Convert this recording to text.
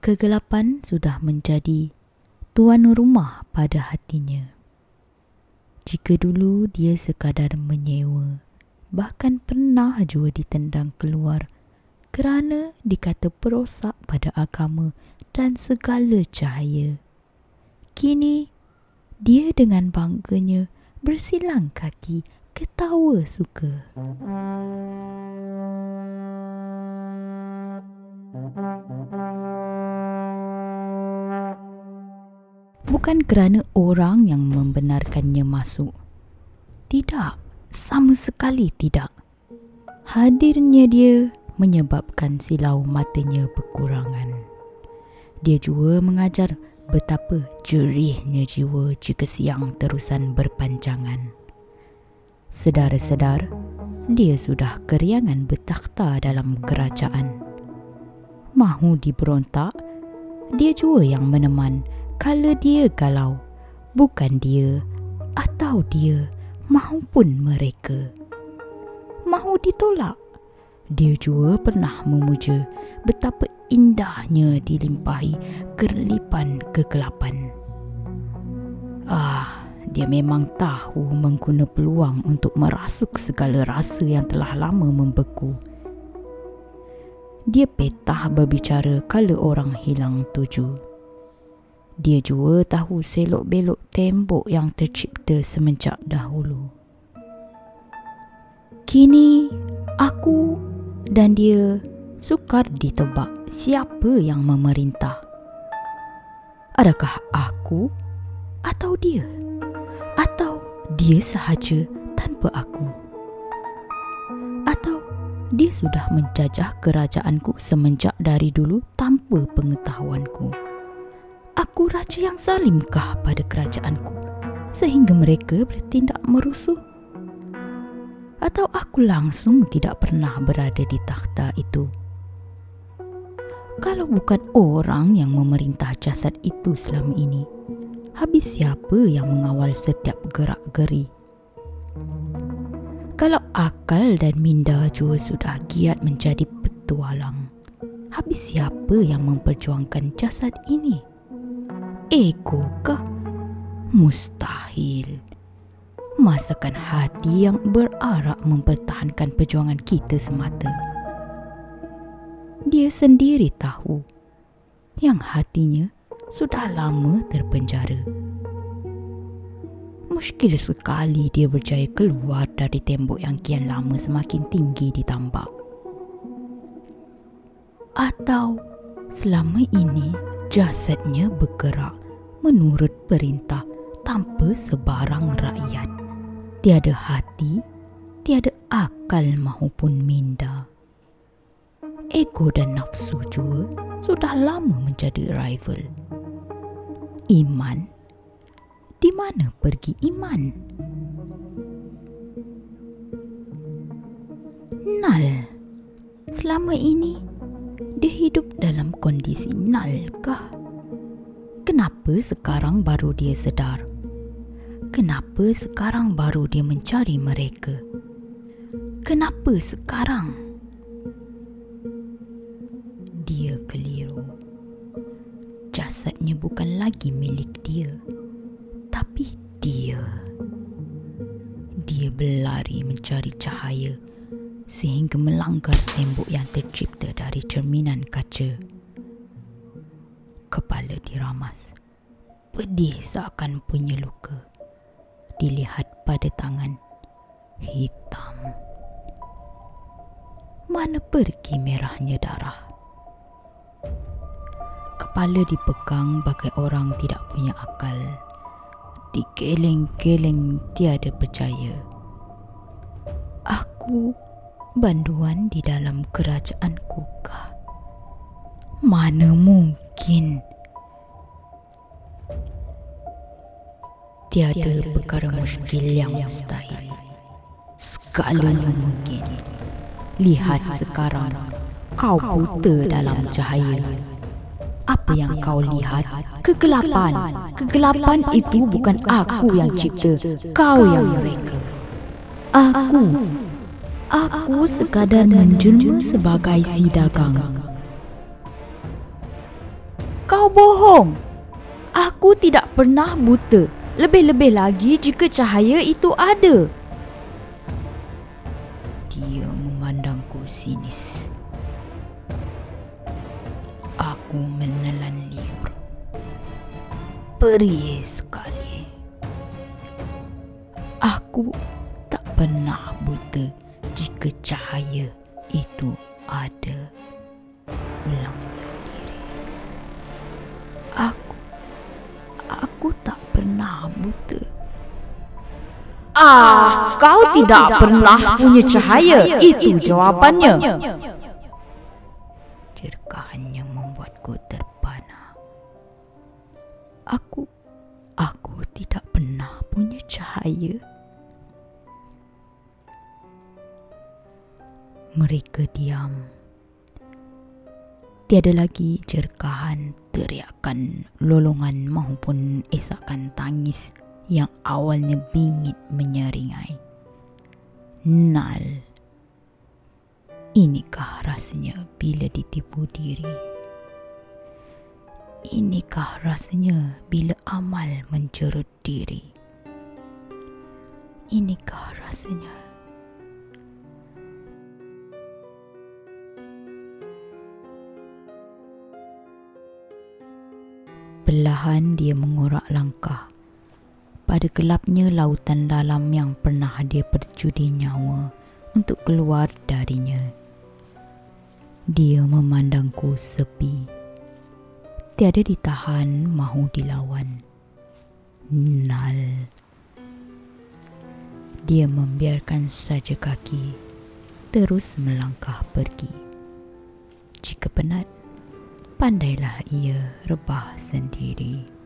Kegelapan sudah menjadi tuan rumah pada hatinya. Jika dulu dia sekadar menyewa, bahkan pernah juga ditendang keluar kerana dikata perosak pada agama dan segala cahaya. Kini, dia dengan bangganya bersilang kaki ketawa suka. Bukan kerana orang yang membenarkannya masuk. Tidak, sama sekali tidak. Hadirnya dia menyebabkan silau matanya berkurangan. Dia juga mengajar betapa jerihnya jiwa jika siang terusan berpanjangan. Sedar-sedar, dia sudah keriangan bertakhta dalam kerajaan. Mahu diberontak, dia juga yang meneman kala dia galau. Bukan dia atau dia mahupun mereka. Mahu ditolak. Dia juga pernah memuja betapa indahnya dilimpahi kerlipan kegelapan. Ah, dia memang tahu mengguna peluang untuk merasuk segala rasa yang telah lama membeku. Dia petah berbicara kalau orang hilang tuju. Dia juga tahu selok-belok tembok yang tercipta semenjak dahulu. Kini, aku dan dia sukar ditebak siapa yang memerintah. Adakah aku atau dia? Atau dia sahaja tanpa aku? Atau dia sudah menjajah kerajaanku semenjak dari dulu tanpa pengetahuanku? Aku raja yang zalimkah pada kerajaanku sehingga mereka bertindak merusuh? Atau aku langsung tidak pernah berada di takhta itu? Kalau bukan orang yang memerintah jasad itu selama ini, habis siapa yang mengawal setiap gerak-geri? Kalau akal dan minda juga sudah giat menjadi petualang, habis siapa yang memperjuangkan jasad ini? Ego kah? Mustahil. Masakan hati yang berarak mempertahankan perjuangan kita semata dia sendiri tahu yang hatinya sudah lama terpenjara. Muskil sekali dia berjaya keluar dari tembok yang kian lama semakin tinggi ditambak. Atau selama ini jasadnya bergerak menurut perintah tanpa sebarang rakyat. Tiada hati, tiada akal maupun minda ego dan nafsu juga sudah lama menjadi rival. Iman? Di mana pergi iman? Nal. Selama ini, dia hidup dalam kondisi nal kah? Kenapa sekarang baru dia sedar? Kenapa sekarang baru dia mencari mereka? Kenapa sekarang? keliru. Jasadnya bukan lagi milik dia, tapi dia. Dia berlari mencari cahaya sehingga melanggar tembok yang tercipta dari cerminan kaca. Kepala diramas. Pedih seakan punya luka. Dilihat pada tangan hitam. Mana pergi merahnya darah? kepala dipegang bagai orang tidak punya akal. Dikeleng-keleng tiada percaya. Aku banduan di dalam kerajaanku kah? Mana mungkin? Tiada perkara muskil yang mustahil. Segalanya mungkin. Lihat sekarang, kau buta dalam cahaya apa yang kau lihat? Kegelapan. Kegelapan itu bukan aku yang cipta. Kau yang mereka. Aku. Aku sekadar menjelma sebagai si dagang. Bohong. Aku tidak pernah buta. Lebih-lebih lagi jika cahaya itu ada. Dia memandangku sinis. Aku menelan liur. Perih sekali. Aku tak pernah buta jika cahaya itu ada. Ulangnya aku tak pernah buta. Ah, kau tidak pernah punya cahaya. Itu jawapannya. Jerkahannya membuatku terpana. Aku aku tidak pernah punya cahaya. Mereka diam. Tiada lagi jerkahan, teriakan, lolongan maupun isakan tangis yang awalnya bingit menyeringai. Nal. Inikah rasanya bila ditipu diri? Inikah rasanya bila amal menjerut diri? Inikah rasanya Perlahan dia mengorak langkah pada gelapnya lautan dalam yang pernah dia berjudi nyawa untuk keluar darinya. Dia memandangku sepi. Tiada ditahan mahu dilawan. Nal. Dia membiarkan saja kaki terus melangkah pergi. Jika penat, pandailah ia rebah sendiri.